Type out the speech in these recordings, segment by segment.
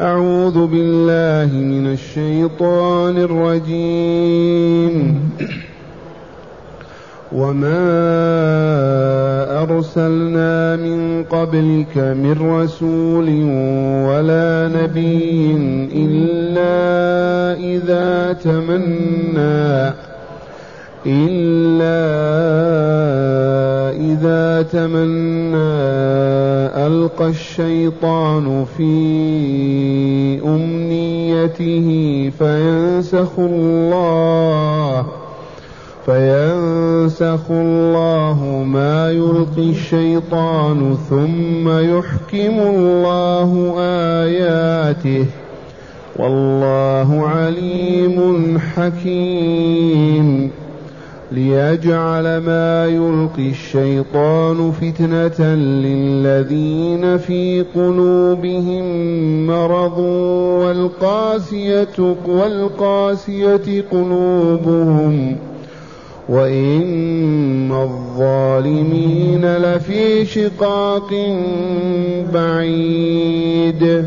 أعوذ بالله من الشيطان الرجيم. وما أرسلنا من قبلك من رسول ولا نبي إلا إذا تمنى إلا إذا تمنى ألقى الشيطان في أمنيته فينسخ الله فينسخ الله ما يلقي الشيطان ثم يحكم الله آياته والله عليم حكيم. ليجعل ما يلقي الشيطان فتنة للذين في قلوبهم مرض والقاسية والقاسية قلوبهم وإن الظالمين لفي شقاق بعيد.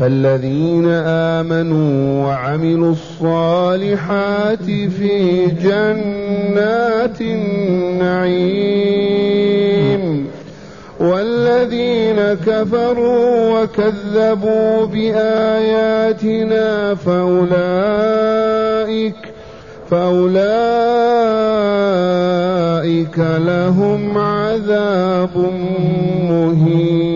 فالذين آمنوا وعملوا الصالحات في جنات النعيم والذين كفروا وكذبوا بآياتنا فأولئك فأولئك لهم عذاب مهين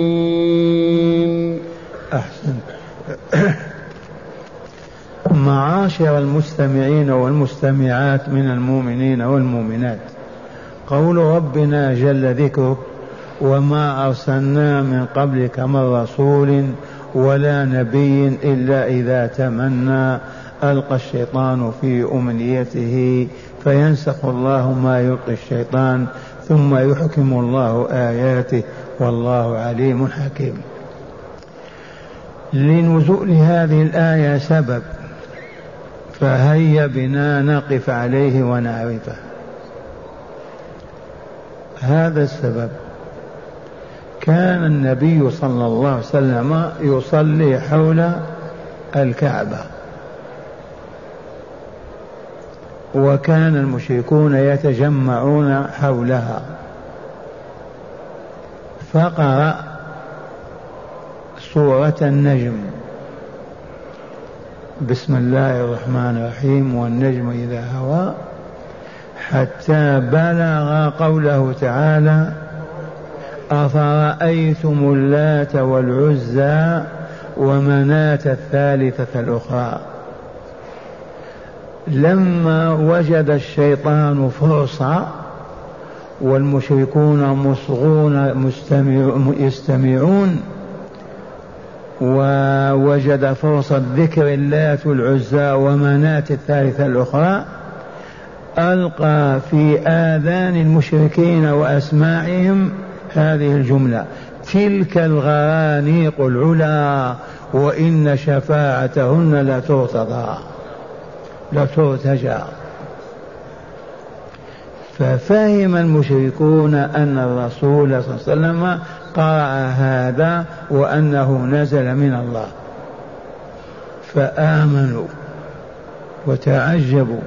معاشر المستمعين والمستمعات من المؤمنين والمؤمنات. قول ربنا جل ذكره وما أرسلنا من قبلك من رسول ولا نبي إلا إذا تمنى. ألقى الشيطان في أمنيته فينسخ الله ما يلقي الشيطان ثم يحكم الله آياته. والله عليم حكيم. لنزول هذه الآية سبب فهيا بنا نقف عليه ونعرفه هذا السبب. كان النبي صلى الله عليه وسلم يصلي حول الكعبة. وكان المشركون يتجمعون حولها. فقرأ سورة النجم. بسم الله الرحمن الرحيم والنجم إذا هوى حتى بلغ قوله تعالى أفرأيتم اللات والعزى ومناة الثالثة الأخرى لما وجد الشيطان فرصة والمشركون مصغون يستمعون ووجد فرصة ذكر اللات والعزى ومناة الثالثة الأخرى ألقى في آذان المشركين وأسماعهم هذه الجملة تلك الغرانيق العلا وإن شفاعتهن لترتضى لترتجى. ففهم المشركون أن الرسول صلى الله عليه وسلم قرأ هذا وأنه نزل من الله. فآمنوا وتعجبوا.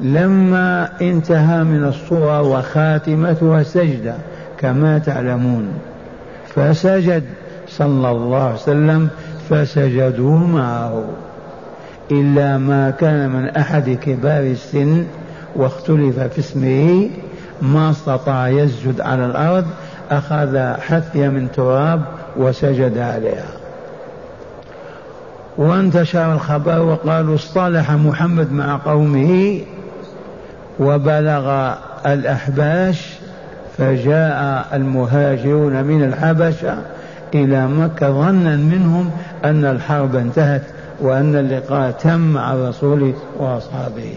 لما انتهى من الصورة وخاتمتها سجدة كما تعلمون فسجد صلى الله عليه وسلم فسجدوا معه. إلا ما كان من أحد كبار السن واختلف في اسمه ما استطاع يسجد على الأرض أخذ حثية من تراب وسجد عليها. وانتشر الخبر وقالوا اصطلح محمد مع قومه وبلغ الأحباش فجاء المهاجرون من الحبشة إلى مكة ظنا منهم أن الحرب انتهت وأن اللقاء تم مع الرسول وأصحابه.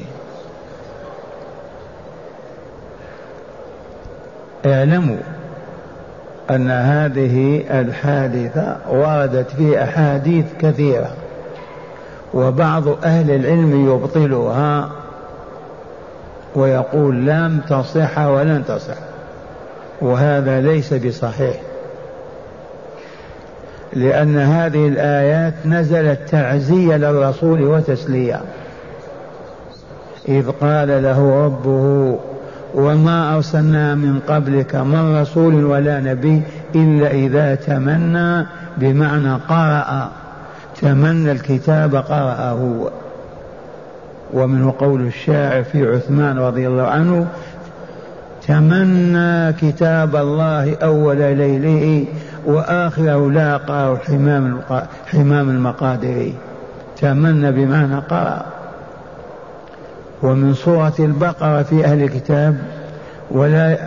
اعلموا أن هذه الحادثة وردت في أحاديث كثيرة وبعض أهل العلم يبطلها ويقول لم تصح ولن تصح وهذا ليس بصحيح لأن هذه الآيات نزلت تعزية للرسول وتسلية إذ قال له ربه وما أرسلنا من قبلك من رسول ولا نبي إلا إذا تمنى بمعنى قرأ. تمنى الكتاب قرأه. ومنه قول الشاعر في عثمان رضي الله عنه تمنى كتاب الله أول ليله وآخره لاقاه حمام حمام تمنى بمعنى قرأ. ومن سورة البقرة في أهل الكتاب ولا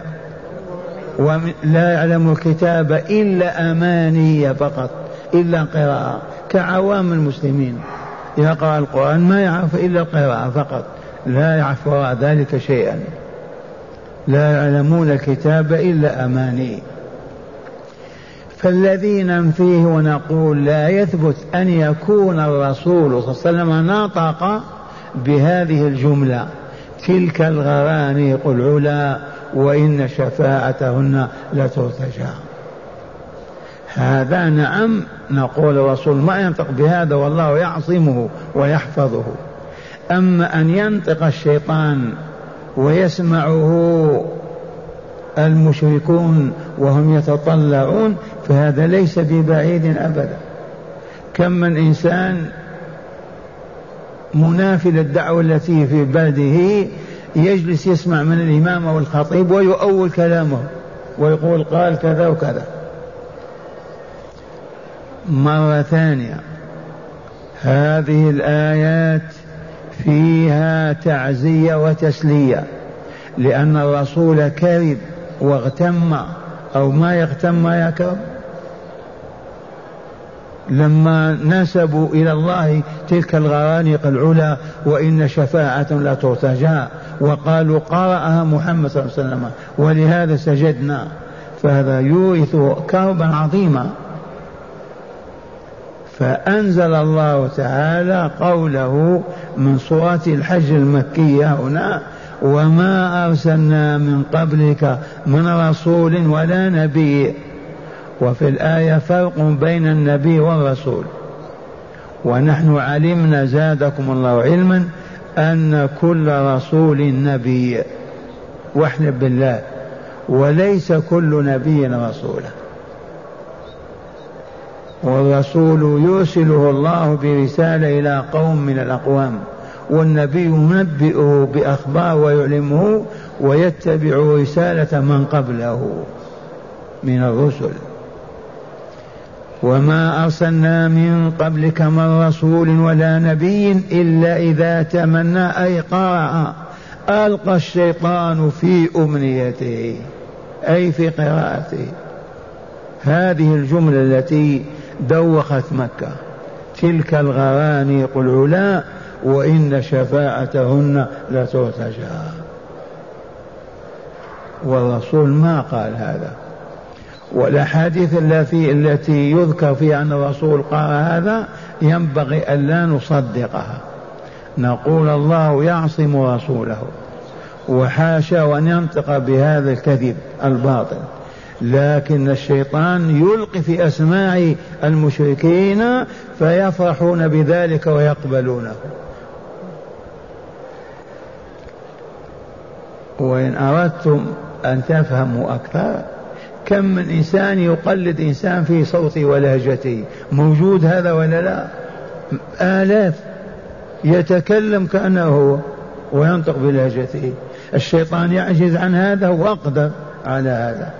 ولا يعلم الكتاب إلا أماني فقط إلا قراءة كعوام المسلمين. يقرأ القرآن ما يعرف إلا القراءة فقط لا يعرف وراء ذلك شيئا. لا يعلمون الكتاب إلا أماني. فالذي ننفيه ونقول لا يثبت أن يكون الرسول صلى الله عليه وسلم نطق بهذه الجملة تلك الغرانيق العلا وإن شفاعتهن لترتجى. هذا نعم نقول الرسول ما ينطق بهذا والله يعصمه ويحفظه. أما أن ينطق الشيطان ويسمعه المشركون وهم يتطلعون فهذا ليس ببعيد أبدا. كم من إنسان منافي للدعوة التي في بلده يجلس يسمع من الإمام أو الخطيب ويؤول كلامه ويقول قال كذا وكذا. مرة ثانية. هذه الآيات فيها تعزية وتسلية لأن الرسول كذب واغتم أو ما يغتم يا كرم لما نسبوا إلى الله تلك الغرانيق العلا وإن شفاعة لا ترتجى وقالوا قرأها محمد صلى الله عليه وسلم ولهذا سجدنا. فهذا يورث كربا عظيما. فأنزل الله تعالى قوله من سورة الحج المكية هنا وما أرسلنا من قبلك من رسول ولا نبي. وفي الآية فرق بين النبي والرسول. ونحن علمنا زادكم الله علما أن كل رسول نبي. واحلف بالله. وليس كل نبي رسولا. والرسول يرسله الله برسالة إلى قوم من الأقوام. والنبي ينبئه بأخبار ويعلمه ويتبع رسالة من قبله من الرسل. وما أرسلنا من قبلك من رسول ولا نبي إلا إذا تمنى أي قرأ. ألقى الشيطان في أمنيته أي في قراءته. هذه الجملة التي دوخت مكة. تلك الغرانيق العلا وإن شفاعتهن لترتجى. والرسول ما قال هذا؟ والأحاديث التي التي يذكر فيها أن الرسول قال هذا ينبغي ألا نصدقها. نقول الله يعصم رسوله وحاشا وأن ينطق بهذا الكذب الباطل. لكن الشيطان يلقي في أسماع المشركين فيفرحون بذلك ويقبلونه. وإن أردتم أن تفهموا أكثر كم من إنسان يقلد إنسان في صوته ولهجته موجود هذا ولا لا؟ آلاف. يتكلم كأنه هو وينطق بلهجته الشيطان يعجز عن هذا وأقدر على هذا.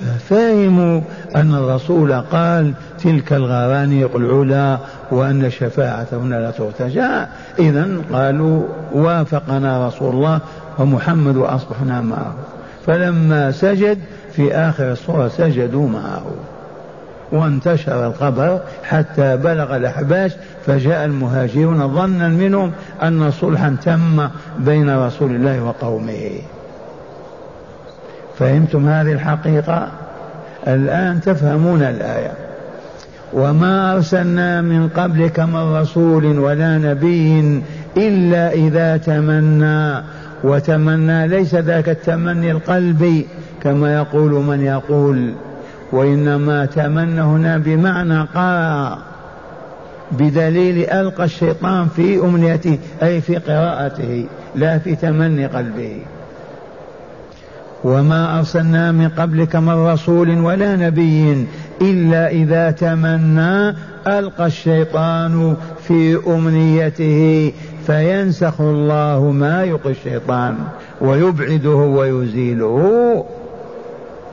ففهموا أن الرسول قال تلك الغرانيق العلا وأن شفاعتهن لا ترتجى. إذا قالوا وافقنا رسول الله ومحمد وأصبحنا معه. فلما سجد في آخر الصورة سجدوا معه. وانتشر الخبر حتى بلغ الأحباش فجاء المهاجرون ظنا منهم أن صلحا تم بين رسول الله وقومه. فهمتم هذه الحقيقة؟ الآن تفهمون الآية. وما أرسلنا من قبلك من رسول ولا نبي إلا إذا تمنى. وتمنى ليس ذاك التمني القلبي كما يقول من يقول وإنما تمنى هنا بمعنى قرأ بدليل ألقى الشيطان في أمنيته أي في قراءته لا في تمني قلبه. وما أرسلنا من قبلك من رسول ولا نبي إلا إذا تمنى ألقى الشيطان في أمنيته. فينسخ الله ما يلقي الشيطان ويبعده ويزيله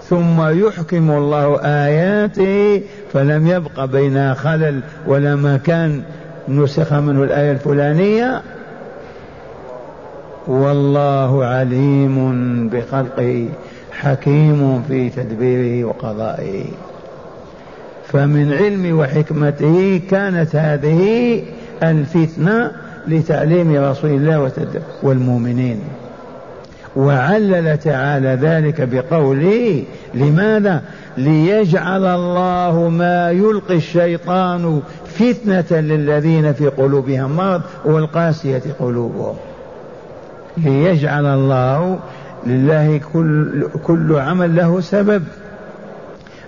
ثم يحكم الله آياته فلم يبق بينها خلل ولا مكان. نسخ منه الآية الفلانية. والله عليم بخلقه حكيم في تدبيره وقضائه. فمن علم وحكمته كانت هذه الفتنة لتعليم رسول الله والمؤمنين. وعلل تعالى ذلك بقوله لماذا؟ ليجعل الله ما يلقي الشيطان فتنة للذين في قلوبهم مرض والقاسية قلوبهم. ليجعل الله لله كل, كل عمل له سبب.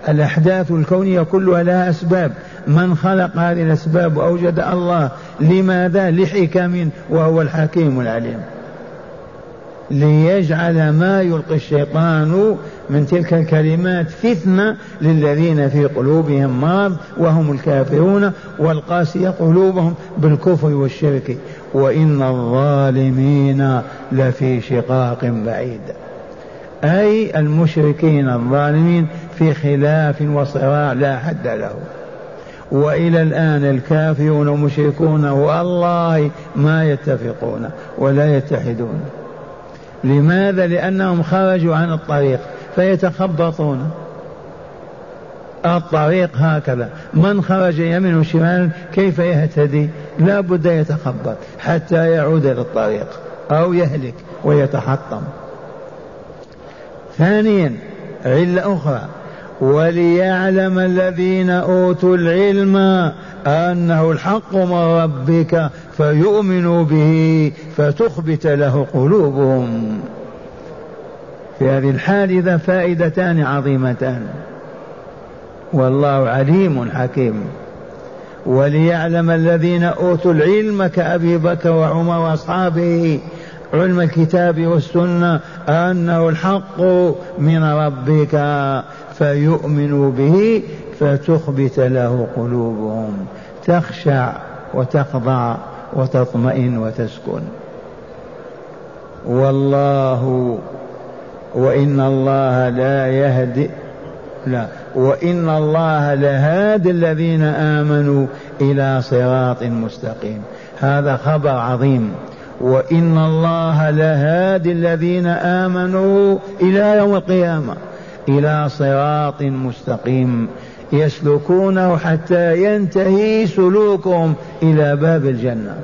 الأحداث الكونية كلها لها أسباب. من خلق هذه الأسباب وأوجد الله لماذا؟ لحكم وهو الحكيم العليم. ليجعل ما يلقي الشيطان من تلك الكلمات فتنة للذين في قلوبهم مرض وهم الكافرون والقاسية قلوبهم بالكفر والشرك. وإن الظالمين لفي شقاق بعيد. أي المشركين الظالمين في خلاف وصراع لا حد له. وإلى الآن الكافرون والمشركون والله ما يتفقون ولا يتحدون. لماذا؟ لأنهم خرجوا عن الطريق فيتخبطون. الطريق هكذا. من خرج يمين وشمال كيف يهتدي؟ لا بد يتخبط حتى يعود إلى الطريق أو يهلك ويتحطم. ثانيا علة أخرى. وليعلم الذين أوتوا العلم أنه الحق من ربك فيؤمنوا به فتخبت له قلوبهم. في هذه الحادثة فائدتان عظيمتان. والله عليم حكيم. وليعلم الذين أوتوا العلم كأبي بكر وعمر وأصحابه علم الكتاب والسنة أنه الحق من ربك فيؤمنوا به فتخبت له قلوبهم. تخشع وتخضع وتطمئن وتسكن. والله وإن الله لا يهدي لا وإن الله لهادي الذين آمنوا إلى صراط مستقيم. هذا خبر عظيم. وإن الله لهادي الذين آمنوا إلى يوم القيامة إلى صراط مستقيم يسلكونه حتى ينتهي سلوكهم إلى باب الجنة.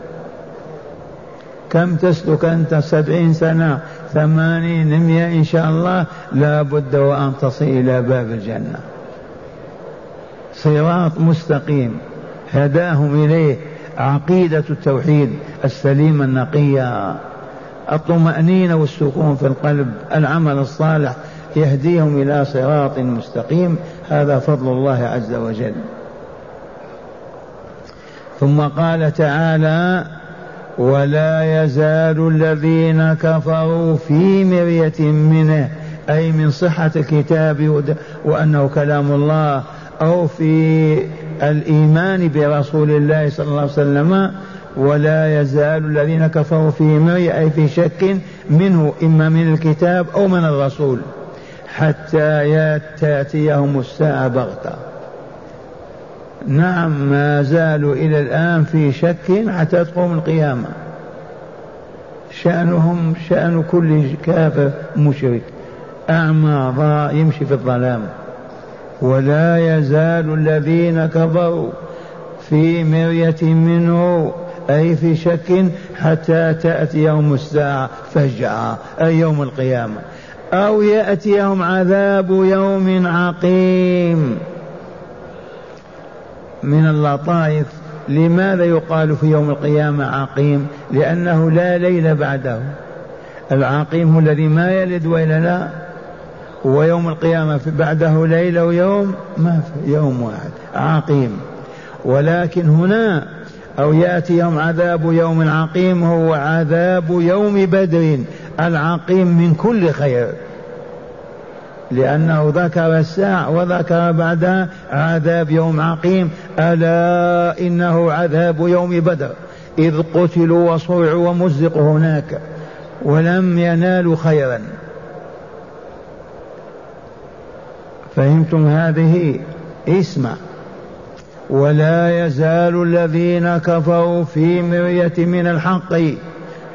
كم تسلك أنت؟ سبعين سنة ثمانين مئة إن شاء الله. لا بد وأن تصل إلى باب الجنة. صراط مستقيم هداهم إليه. عقيدة التوحيد السليمة النقية. الطمأنينة والسكون في القلب العمل الصالح يهديهم إلى صراط مستقيم. هذا فضل الله عز وجل. ثم قال تعالى ولا يزال الذين كفروا في مرية منه أي من صحة الكتاب وأنه كلام الله أو في الإيمان برسول الله صلى الله عليه وسلم ولا يزال الذين كفروا في مري أي في شك منه إما من الكتاب أو من الرسول حتى تأتيهم الساعة بغتة. نعم ما زالوا إلى الآن في شك حتى تقوم القيامة. شأنهم شأن كل كافر مشرك. أعمى يمشي في الظلام. ولا يزال الذين كفروا في مرية منه أي في شك حتى تأتي يوم الساعة فجأة أي يوم القيامة أو يأتيهم عذاب يوم عقيم. من اللطائف لماذا يقال في يوم القيامة عقيم؟ لأنه لا ليل بعده. العقيم هو الذي ما يلد وإلا لا. ويوم القيامة بعده ليلة ويوم ما في يوم واحد. عقيم. ولكن هنا أو يأتي يوم عذاب يوم عقيم هو عذاب يوم بدر. العقيم من كل خير. لأنه ذكر الساعة وذكر بعدها عذاب يوم عقيم. ألا إنه عذاب يوم بدر. إذ قتلوا وصرعوا ومزقوا هناك. ولم ينالوا خيرا. فهمتم هذه؟ اسمع. ولا يزال الذين كفروا في مرية من الحق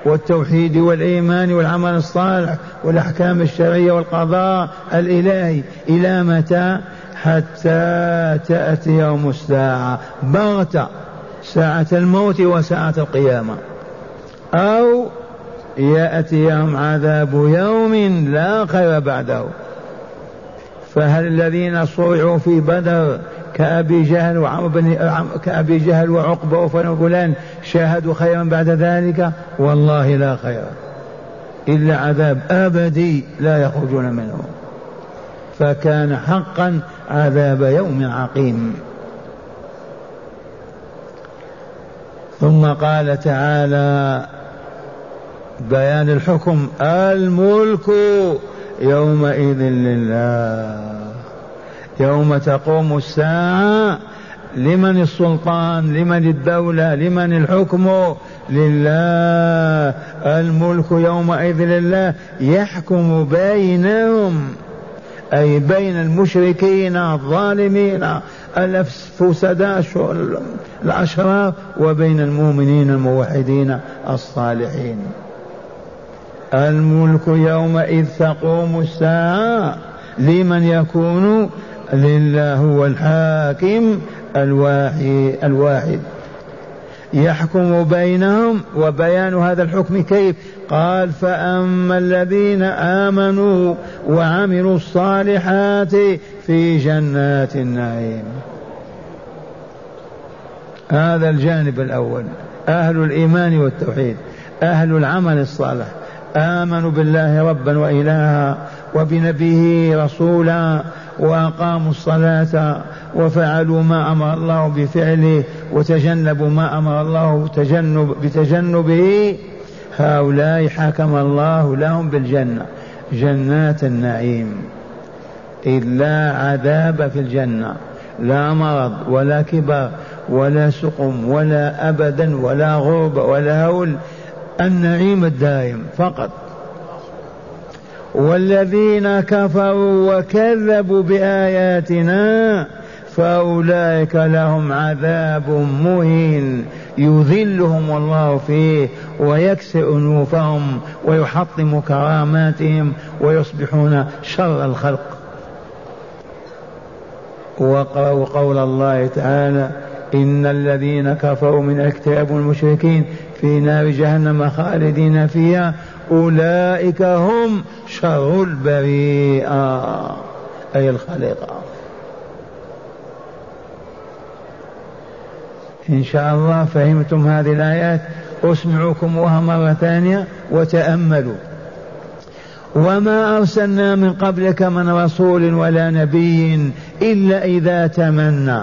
والتوحيد والإيمان والعمل الصالح والأحكام الشرعية والقضاء الإلهي إلى متى؟ حتى تأتي يوم الساعة. بغتة. ساعة الموت وساعة القيامة. أو يأتي يوم عذاب يوم لا خير بعده. فهل الذين صرعوا في بدر كأبي جهل وعمر كأبي جهل وعقبة وفلان فلان شاهدوا خيرا بعد ذلك؟ والله لا خير. إلا عذاب أبدي لا يخرجون منه. فكان حقا عذاب يوم عقيم. ثم قال تعالى بيان الحكم الملك يومئذ لله. يوم تقوم الساعة لمن السلطان لمن الدولة لمن الحكم؟ لله. الملك يومئذ لله يحكم بينهم أي بين المشركين الظالمين الفسداء الأشرار وبين المؤمنين الموحدين الصالحين. الملك يومئذ تقوم الساعة. لمن يكون لله هو الحاكم الواحد الواحد. يحكم بينهم وبيان هذا الحكم كيف؟ قال فأما الذين آمنوا وعملوا الصالحات في جنات النعيم. هذا الجانب الأول. أهل الإيمان والتوحيد. أهل العمل الصالح. آمنوا بالله ربا وإلها وبنبيه رسولا وأقاموا الصلاة وفعلوا ما أمر الله بفعله وتجنبوا ما أمر الله تجنب بتجنبه. هؤلاء حكم الله لهم بالجنة. جنات النعيم. إذ لا عذاب في الجنة. لا مرض ولا كبر ولا سقم ولا أبدا ولا غربة ولا هول. النعيم الدائم فقط. والذين كفروا وكذبوا بآياتنا فأولئك لهم عذاب مهين. يذلهم الله فيه ويكسر أنوفهم ويحطم كراماتهم ويصبحون شر الخلق. وقرأوا قول الله تعالى إن الذين كفروا من الكتاب والمشركين في نار جهنم خالدين فيها أولئك هم شر البريئة أي الخليقة إن شاء الله فهمتم هذه الآيات أسمعكموها مرة ثانية وتأملوا. وما أرسلنا من قبلك من رسول ولا نبي إلا إذا تمنى.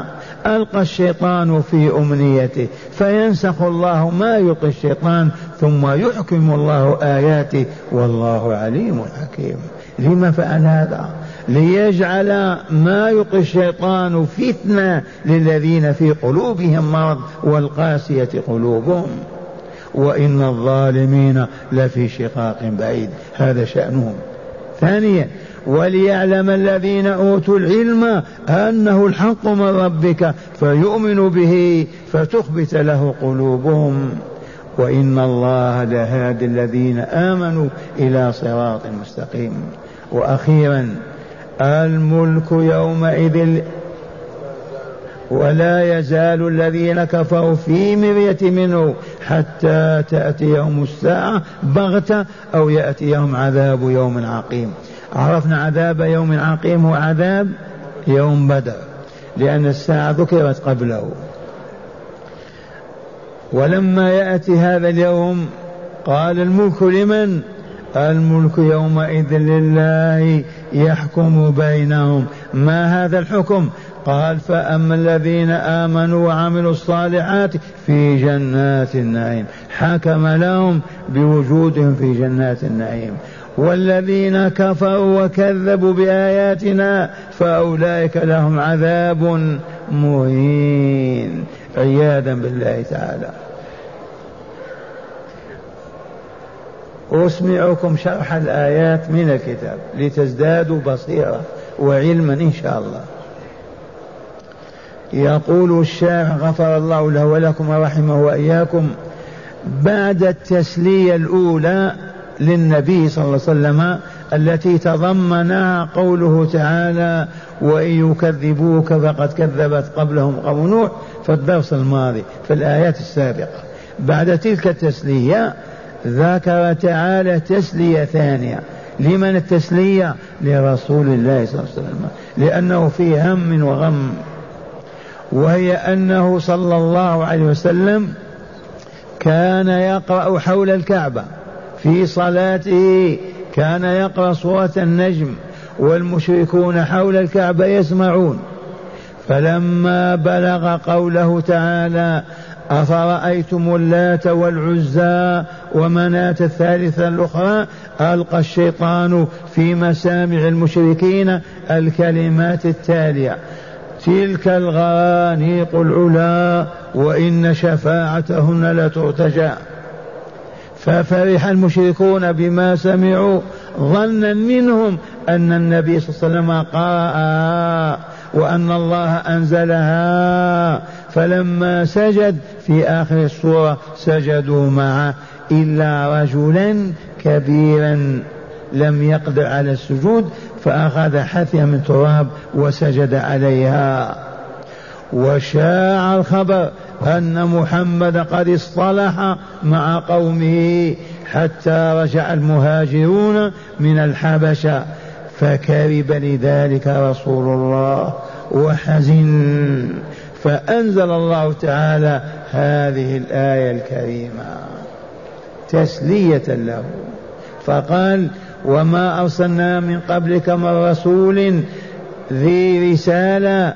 ألقى الشيطان في أمنيته فينسخ الله ما يلقي الشيطان ثم يحكم الله آياته والله عليم حكيم. لما فعل هذا؟ ليجعل ما يلقي الشيطان فتنة للذين في قلوبهم مرض والقاسية قلوبهم. وإن الظالمين لفي شقاق بعيد هذا شأنهم. ثانيا وليعلم الذين أوتوا العلم أنه الحق من ربك فيؤمنوا به فتخبت له قلوبهم. وإن الله لهادي الذين آمنوا إلى صراط مستقيم. وأخيرا الملك يومئذ ولا يزال الذين كفروا في مرية منه حتى تأتي يوم الساعة بغتة أو يأتي يوم عذاب يوم عقيم. عرفنا عذاب يوم عقيم هو عذاب يوم بدر لأن الساعة ذكرت قبله. ولما يأتي هذا اليوم قال الملك لمن؟ الملك يومئذ لله يحكم بينهم. ما هذا الحكم؟ قال فأما الذين آمنوا وعملوا الصالحات في جنات النعيم حكم لهم بوجودهم في جنات النعيم. والذين كفروا وكذبوا بآياتنا فأولئك لهم عذاب مهين. عياذا بالله تعالى. أسمعكم شرح الآيات من الكتاب لتزدادوا بصيرة وعلما إن شاء الله. يقول الشارع غفر الله له ولكم ورحمه وإياكم بعد التسلية الأولى للنبي صلى الله عليه وسلم التي تضمنها قوله تعالى وإن يكذبوك فقد كذبت قبلهم قوم نوح في الدرس الماضي في الآيات السابقة. بعد تلك التسلية ذكر تعالى تسلية ثانية. لمن التسلية؟ لرسول الله صلى الله عليه وسلم لأنه في هم وغم. وهي أنه صلى الله عليه وسلم كان يقرأ حول الكعبة في صلاته كان يقرأ سورة النجم والمشركون حول الكعبة يسمعون. فلما بلغ قوله تعالى أفرأيتم اللات والعزى ومناة الثالثة الأخرى؟ ألقى الشيطان في مسامع المشركين الكلمات التالية. تلك الغرانيق العلا وإن شفاعتهن لترتجى. ففرح المشركون بما سمعوا ظنا منهم أن النبي صلى الله عليه وسلم قرأ وأن الله أنزلها. فلما سجد في آخر السورة سجدوا معه إلا رجلا كبيرا. لم يقدر على السجود فأخذ حثية من تراب وسجد عليها. وشاع الخبر أن محمد قد اصطلح مع قومه حتى رجع المهاجرون من الحبشة فكرب لذلك رسول الله وحزن. فأنزل الله تعالى هذه الآية الكريمة تسلية له. فقال وما أرسلنا من قبلك من رسول ذي رسالة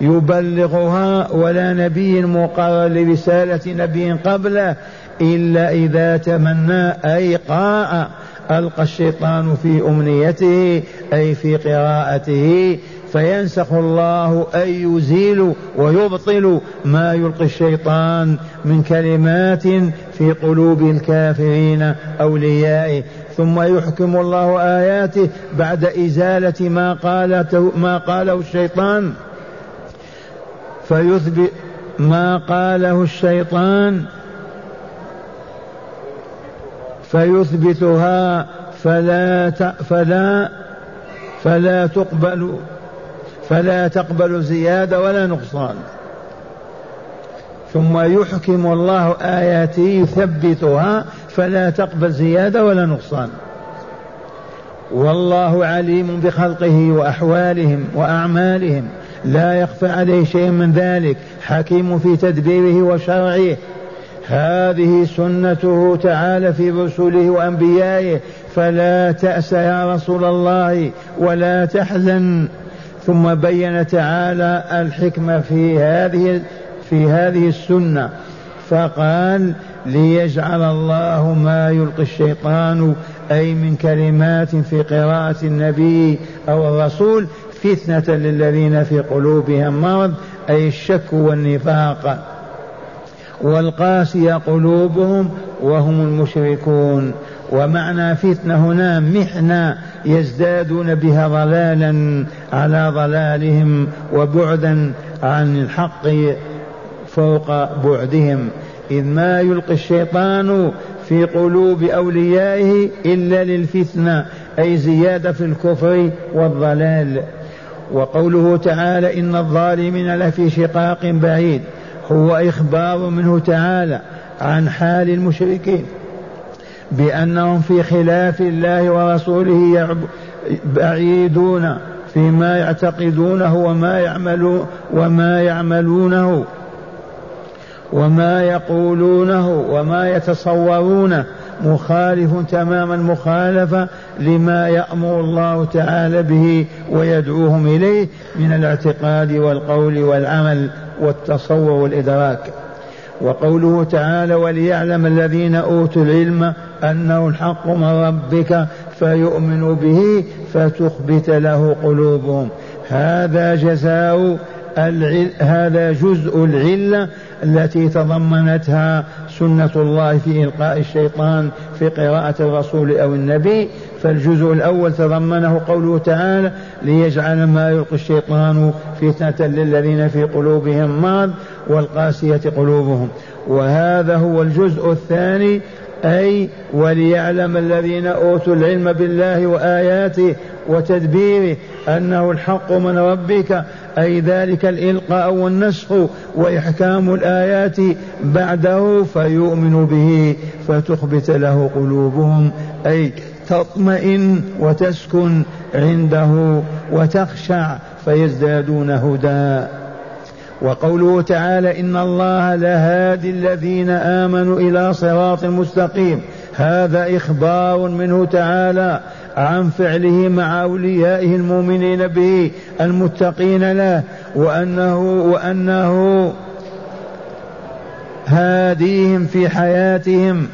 يبلغها ولا نبي مقرر لرسالة نبي قبله إلا إذا تمنى أي قاء ألقى الشيطان في أمنيته أي في قراءته فينسخ الله أي يزيل ويبطل ما يلقي الشيطان من كلمات في قلوب الكافرين أوليائه ثم يحكم الله آياته بعد إزالة ما قالته ما قاله الشيطان. فيثبت ما قاله الشيطان. فيثبتها فلا فلا فلا تقبل فلا تقبل زيادة ولا نقصان. ثم يحكم الله آياته يثبتها فلا تقبل زيادة ولا نقصان. والله عليم بخلقه وأحوالهم وأعمالهم. لا يخفى عليه شيء من ذلك. حكيم في تدبيره وشرعه. هذه سنته تعالى في رسله وأنبيائه. فلا تأس يا رسول الله ولا تحزن. ثم بين تعالى الحكمة في هذه في هذه السنة. فقال ليجعل الله ما يلقي الشيطان أي من كلمات في قراءة النبي أو الرسول فتنة للذين في قلوبهم مرض أي الشك والنفاق. والقاسية قلوبهم وهم المشركون. ومعنى فتنة هنا محنة يزدادون بها ضلالا على ضلالهم وبعدا عن الحق فوق بعدهم. إذ ما يلقي الشيطان في قلوب أوليائه إلا للفتنة أي زيادة في الكفر والضلال. وقوله تعالى إن الظالمين لفي شقاق بعيد. هو إخبار منه تعالى عن حال المشركين بأنهم في خلاف الله ورسوله بعيدون فيما يعتقدونه وما يعملون وما يعملونه. وما يقولونه وما يتصورونه مخالف تمام المخالفة لما يأمر الله تعالى به ويدعوهم إليه من الاعتقاد والقول والعمل والتصور والإدراك وقوله تعالى وليعلم الذين أوتوا العلم أنه الحق من ربك فيؤمنوا به فتخبت له قلوبهم هذا جزاء. هذا جزء العلة التي تضمنتها سنة الله في إلقاء الشيطان في قراءة الرسول أو النبي. فالجزء الأول تضمنه قوله تعالى ليجعل ما يلقي الشيطان فتنة للذين في قلوبهم مرض والقاسية قلوبهم. وهذا هو الجزء الثاني أي وليعلم الذين أوتوا العلم بالله وآياته وتدبيره أنه الحق من ربك أي ذلك الإلقاء والنسخ وإحكام الآيات بعده فيؤمن به فتخبت له قلوبهم أي تطمئن وتسكن عنده وتخشع فيزدادون هدى. وقوله تعالى إن الله لهادي الذين آمنوا إلى صراط مستقيم. هذا إخبار منه تعالى عن فعله مع أوليائه المؤمنين به المتقين له وأنه وأنه هاديهم في حياتهم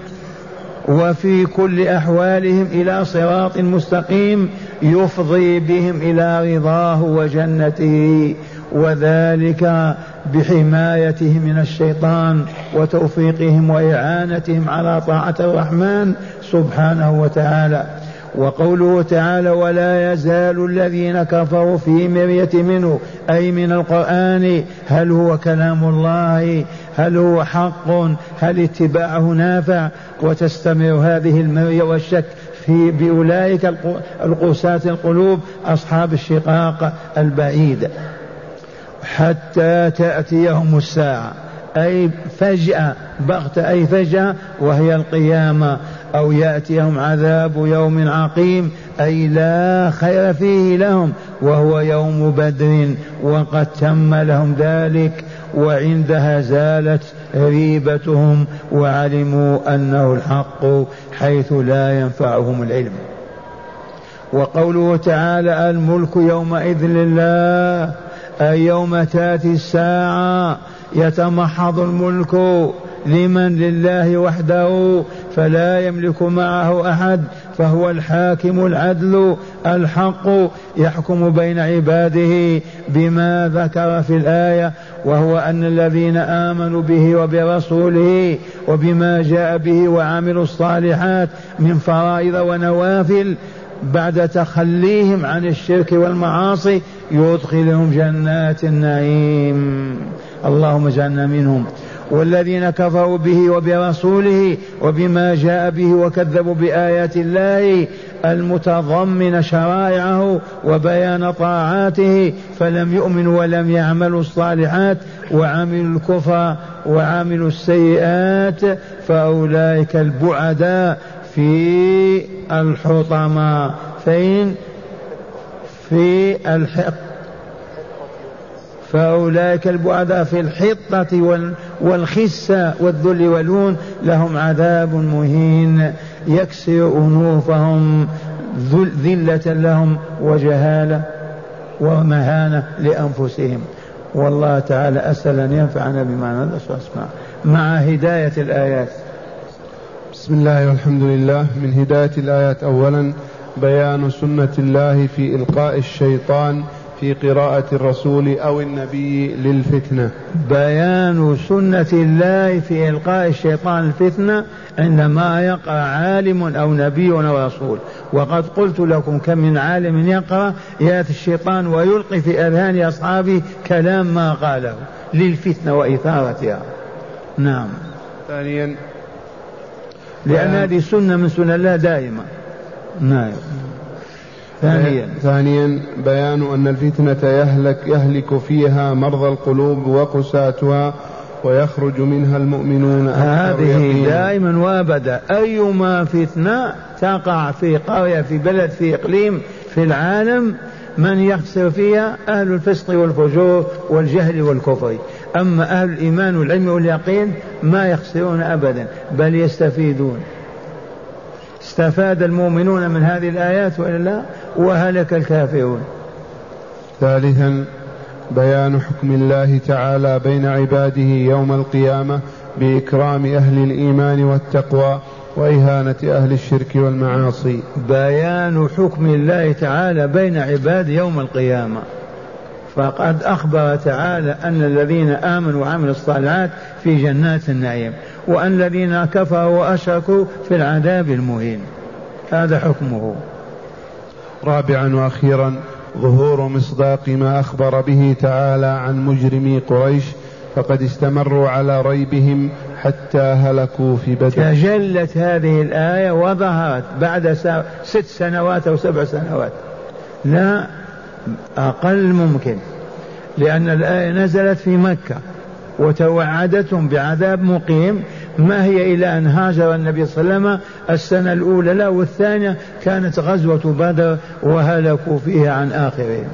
وفي كل أحوالهم إلى صراط مستقيم يفضي بهم إلى رضاه وجنته. وذلك بحمايتهم من الشيطان وتوفيقهم وإعانتهم على طاعة الرحمن سبحانه وتعالى. وقوله تعالى ولا يزال الذين كفروا في مرية منه أي من القرآن هل هو كلام الله؟ هل هو حق؟ هل اتباعه نافع؟ وتستمر هذه المرية والشك في بأولئك القساة القلوب أصحاب الشقاق البعيد. حتى تأتيهم الساعة. أي فجأة بغتة أي فجأة وهي القيامة. أو يأتيهم عذاب يوم عقيم أي لا خير فيه لهم وهو يوم بدر وقد تم لهم ذلك وعندها زالت ريبتهم وعلموا أنه الحق حيث لا ينفعهم العلم. وقوله تعالى الملك يومئذ لله أي يوم تأتي الساعة يتمحض الملك لمن لله وحده فلا يملك معه أحد فهو الحاكم العدل الحق يحكم بين عباده بما ذكر في الآية وهو أن الذين آمنوا به وبرسوله وبما جاء به وعملوا الصالحات من فرائض ونوافل بعد تخليهم عن الشرك والمعاصي يدخلهم جنات النعيم. اللهم اجعلنا منهم. والذين كفروا به وبرسوله وبما جاء به وكذبوا بآيات الله المتضمن شرائعه وبيان طاعاته فلم يؤمنوا ولم يعملوا الصالحات وعملوا الكفر وعملوا السيئات فأولئك البعداء في الحطمة فين في الحق. فأولئك البعداء في الحطة والخسة والذل والهون لهم عذاب مهين. يكسر أنوفهم ذلة لهم وجهالة ومهانة لأنفسهم. والله تعالى أسأل أن ينفعنا بما ندرس مع هداية الآيات. بسم الله والحمد لله. من هداية الآيات أولا بيان سنة الله في إلقاء الشيطان في قراءة الرسول أو النبي للفتنة. بيان سنة الله في إلقاء الشيطان الفتنة عندما يقرأ عالم أو نبي أو رسول. وقد قلت لكم كم من عالم يقرأ يأتي الشيطان ويلقي في أذهان أصحابه كلام ما قاله للفتنة وإثارتها. نعم. ثانيا لأن هذه سنة من سنن الله دائما نعم. ثانيا. ثانيا بيان أن الفتنة يهلك يهلك فيها مرضى القلوب وقساتها ويخرج منها المؤمنون هذه دائما وابدا. أيما فتنة تقع في قرية في بلد في إقليم في العالم من يخسر فيها أهل الفسق والفجور والجهل والكفر. أما أهل الإيمان والعلم واليقين ما يخسرون ابدا بل يستفيدون. استفاد المؤمنون من هذه الآيات وإلا لا؟ وهلك الكافرون. ثالثا بيان حكم الله تعالى بين عباده يوم القيامة بإكرام أهل الإيمان والتقوى وإهانة أهل الشرك والمعاصي. بيان حكم الله تعالى بين عباده يوم القيامة. فقد أخبر تعالى أن الذين آمنوا وعملوا الصالحات في جنات النعيم وأن الذين كفروا وأشركوا في العذاب المهين. هذا حكمه. رابعا وأخيرا ظهور مصداق ما أخبر به تعالى عن مجرمي قريش فقد استمروا على ريبهم حتى هلكوا في بدر. تجلت هذه الآية وظهرت بعد ست سنوات أو سبع سنوات. لا أقل ممكن لأن الآية نزلت في مكة وتوعدتهم بعذاب مقيم ما هي إلى أن هاجر النبي صلى الله عليه وسلم السنة الأولى لا والثانية كانت غزوة بدر وهلكوا فيها عن آخرهم.